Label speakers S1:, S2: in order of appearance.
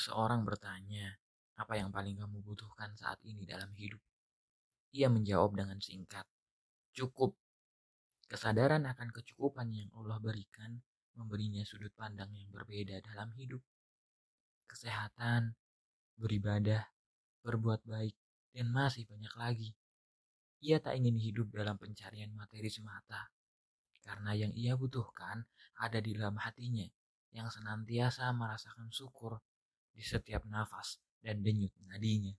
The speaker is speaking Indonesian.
S1: Seseorang bertanya, apa yang paling kamu butuhkan saat ini dalam hidup? Ia menjawab dengan singkat, cukup. Kesadaran akan kecukupan yang Allah berikan memberinya sudut pandang yang berbeda dalam hidup. Kesehatan, beribadah, berbuat baik, dan masih banyak lagi. Ia tak ingin hidup dalam pencarian materi semata, karena yang ia butuhkan ada di dalam hatinya yang senantiasa merasakan syukur di setiap nafas dan denyut nadinya.